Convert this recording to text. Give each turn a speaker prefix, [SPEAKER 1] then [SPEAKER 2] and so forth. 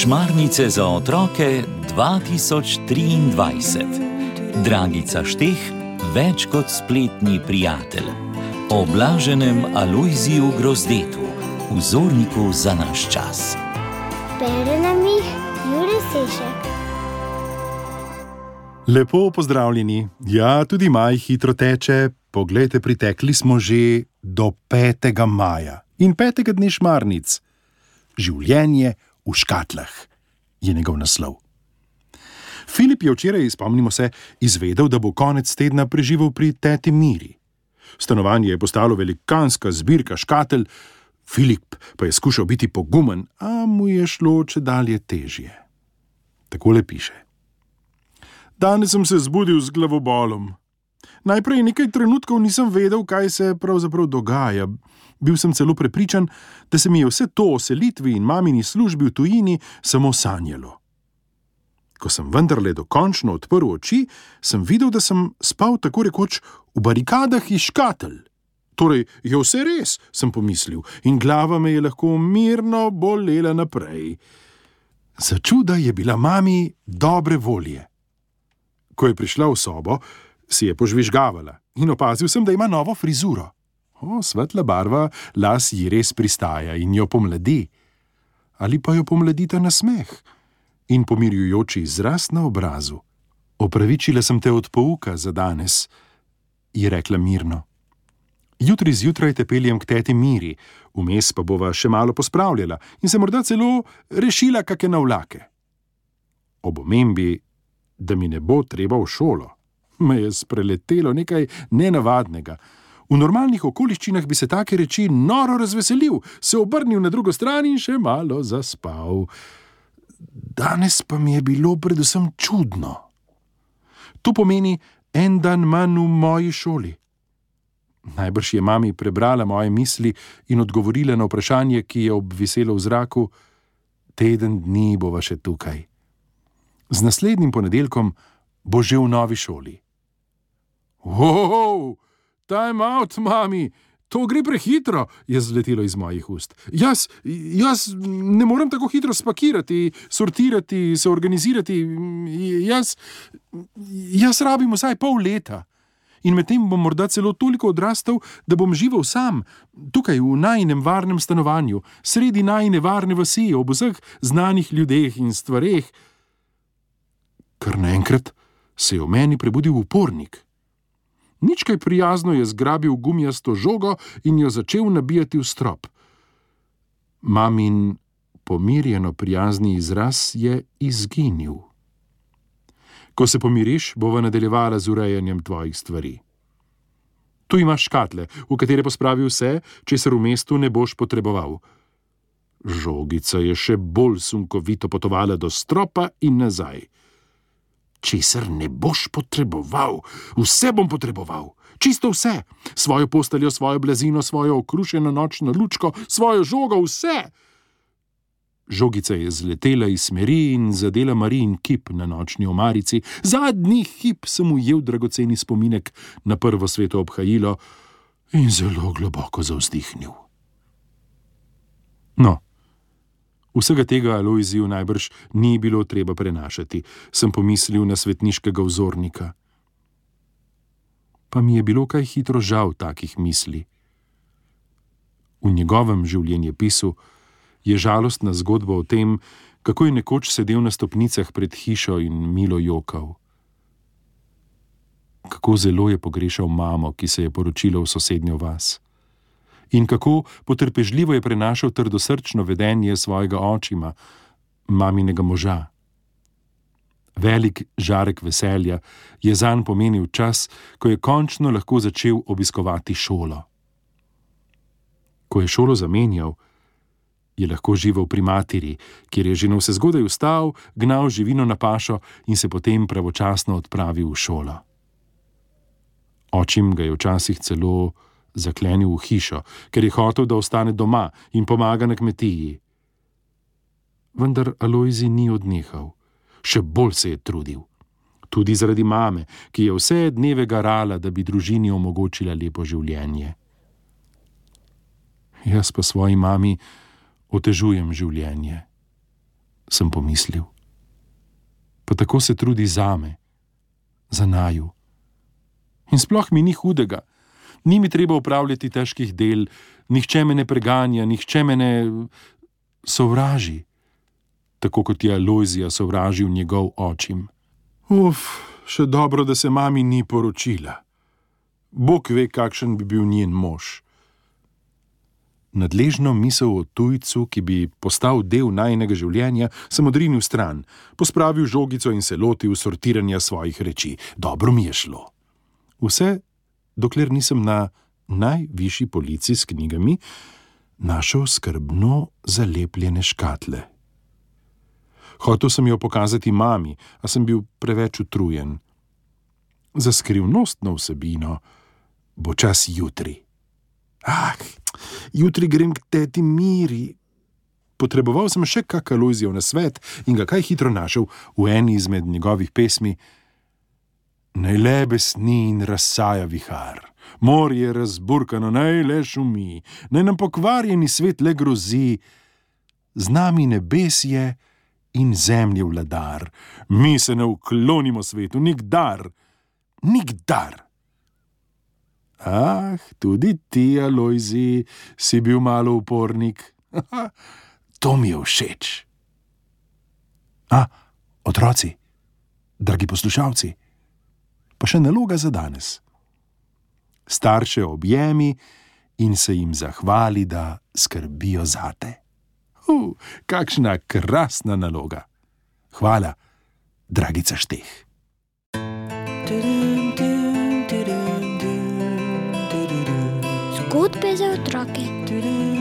[SPEAKER 1] Šmarnice za otroke 2023. Dragica Šteh, več kot spletni prijatelj. O blaženem Alojziju Grozdetu, vzorniku za naš čas.
[SPEAKER 2] Bere nam jih Jure Sešek.
[SPEAKER 3] Lepo pozdravljeni. Ja, tudi maj hitro teče. Poglejte, pritekli smo že do 5. maja in 5. dne šmarnic. Življenje v škatlah je njegov naslov. Filip je včeraj, spomnimo se, izvedel, da bo konec tedna preživel pri teti Miri. Stanovanje je postalo velikanska zbirka škatelj, Filip pa je skušal biti pogumen, a mu je šlo če dalje težje. Takole piše. Danes sem se zbudil z glavobolom. Najprej nekaj trenutkov nisem vedel, kaj se pravzaprav dogaja. Bil sem celo prepričan, da se mi je vse to o selitvi in mamini službi v tujini samo sanjalo. Ko sem vendarle dokončno odprl oči, sem videl, da sem spal tako rekoč v barikadah iz škatelj. Torej, je vse res, sem pomislil, in glava me je lahko mirno bolela naprej. Za čuda je bila mami dobre volje. Ko je prišla v sobo, si je požvižgavala in opazil sem, da ima novo frizuro. O, svetla barva las ji res pristaja in jo pomladi. Ali pa jo pomladita na smeh in pomirjujoči izraz na obrazu. Opravičila sem te od pouka za danes, je rekla mirno. Jutri zjutraj te peljem k teti Miri, vmes pa bova še malo pospravljala in se morda celo rešila kakšne navlake. Ob omembi, da mi ne bo treba v šolo, me je spreletelo nekaj nenavadnega. V normalnih okoliščinah bi se take reči noro razveselil, se obrnil na drugo stran in še malo zaspal. Danes pa mi je bilo predvsem čudno. To pomeni en dan manj v moji šoli. Najbrž je mami prebrala moje misli in odgovorila na vprašanje, ki je obviselo v zraku: Teden dni bova še tukaj. Z naslednjim ponedeljkom bo že v novi šoli. Wow! Time out, mami, to gre prehitro, je zletelo iz mojih ust. Jaz, jaz ne morem tako hitro spakirati, sortirati, se organizirati. Jaz, jaz rabim vsaj pol leta. In medtem bom morda celo toliko odrastel, da bom živel sam, tukaj v najnem varnem stanovanju, sredi najne varne vasi, ob vseh znanih ljudeh in stvareh. Kar naenkrat se je v meni prebudil upornik. Nič kaj prijazno je zgrabil gumijasto žogo in jo začel nabijati v strop. Mamin pomirjeno prijazni izraz je izginil. Ko se pomiriš, bova nadaljevala z urejanjem tvojih stvari. Tu imaš škatle, v katere pospravi vse, česar v mestu ne boš potreboval. Žogica je še bolj sunkovito potovala do stropa in nazaj česar ne boš potreboval, vse bom potreboval, čisto vse, svojo posteljo, svojo blazino, svojo okrušeno nočno lučko, svojo žogo, vse. Žogica je zletela iz smeri in zadela Marijin kip na nočni omarici. Zadnji hip sem ujel dragoceni spominek na prvo sveto obhajilo in zelo globoko zavzdihnil. No. Vsega tega Alojziju najbrž ni bilo treba prenašati, sem pomislil na svetniškega vzornika. Pa mi je bilo kaj hitro žal takih misli. V njegovem življenjepisu je žalostna zgodba o tem, kako je nekoč sedel na stopnicah pred hišo in milo jokal. Kako zelo je pogrešal mamo, ki se je poročila v sosednjo vas in kako potrpežljivo je prenašal trdosrčno vedenje svojega očima, maminega moža. Velik žarek veselja je zanj pomenil čas, ko je končno lahko začel obiskovati šolo. Ko je šolo zamenjal, je lahko živel pri materi, kjer je že na vse zgodaj vstal, gnal živino na pašo in se potem pravočasno odpravil v šolo. Očim ga je včasih celo zaklenil v hišo, ker je hotel, da ostane doma in pomaga na kmetiji. Vendar Alojzi ni odnehal, še bolj se je trudil. Tudi zaradi mame, ki je vse dneve garala, da bi družini omogočila lepo življenje. Jaz pa svoji mami otežujem življenje, sem pomislil. Pa tako se trudi za me, za naju. In sploh mi ni hudega, ni mi treba upravljati težkih del, nihče me ne preganja, nihče me ne sovraži, tako kot je Alojzija sovražil njegov očim. Uf, še dobro, da se mami ni poročila. Bog ve, kakšen bi bil njen mož. Nadležno misel o tujcu, ki bi postal del najnega življenja, sem odrinil stran, pospravil žogico in se lotil sortiranja svojih reči. Dobro mi je šlo. Vse, dokler nisem na najvišji polici s knjigami našel skrbno zalepljene škatle. Hotel sem jo pokazati mami, a sem bil preveč utrujen. Za skrivnostno vsebino bo čas jutri. Ah, jutri grem k teti Miri. Potreboval sem še kakšno aluzijo na svet in ga kaj hitro našel v eni izmed njegovih pesmi. Naj le besni in razsaja vihar, morje razburkano, naj le šumi, naj nam pokvarjeni svet le grozi, z nami nebes je in zemlje vladar, mi se ne uklonimo svetu, nikdar, nikdar. Ah, tudi ti, Alojzi, si bil malo upornik. to mi je všeč. A, otroci, dragi poslušalci, pa še naloga za danes. Starše objemi in se jim zahvali, da skrbijo zate. Uh, kakšna krasna naloga. Hvala, dragica Šteh.
[SPEAKER 2] Zgodbe za otroke.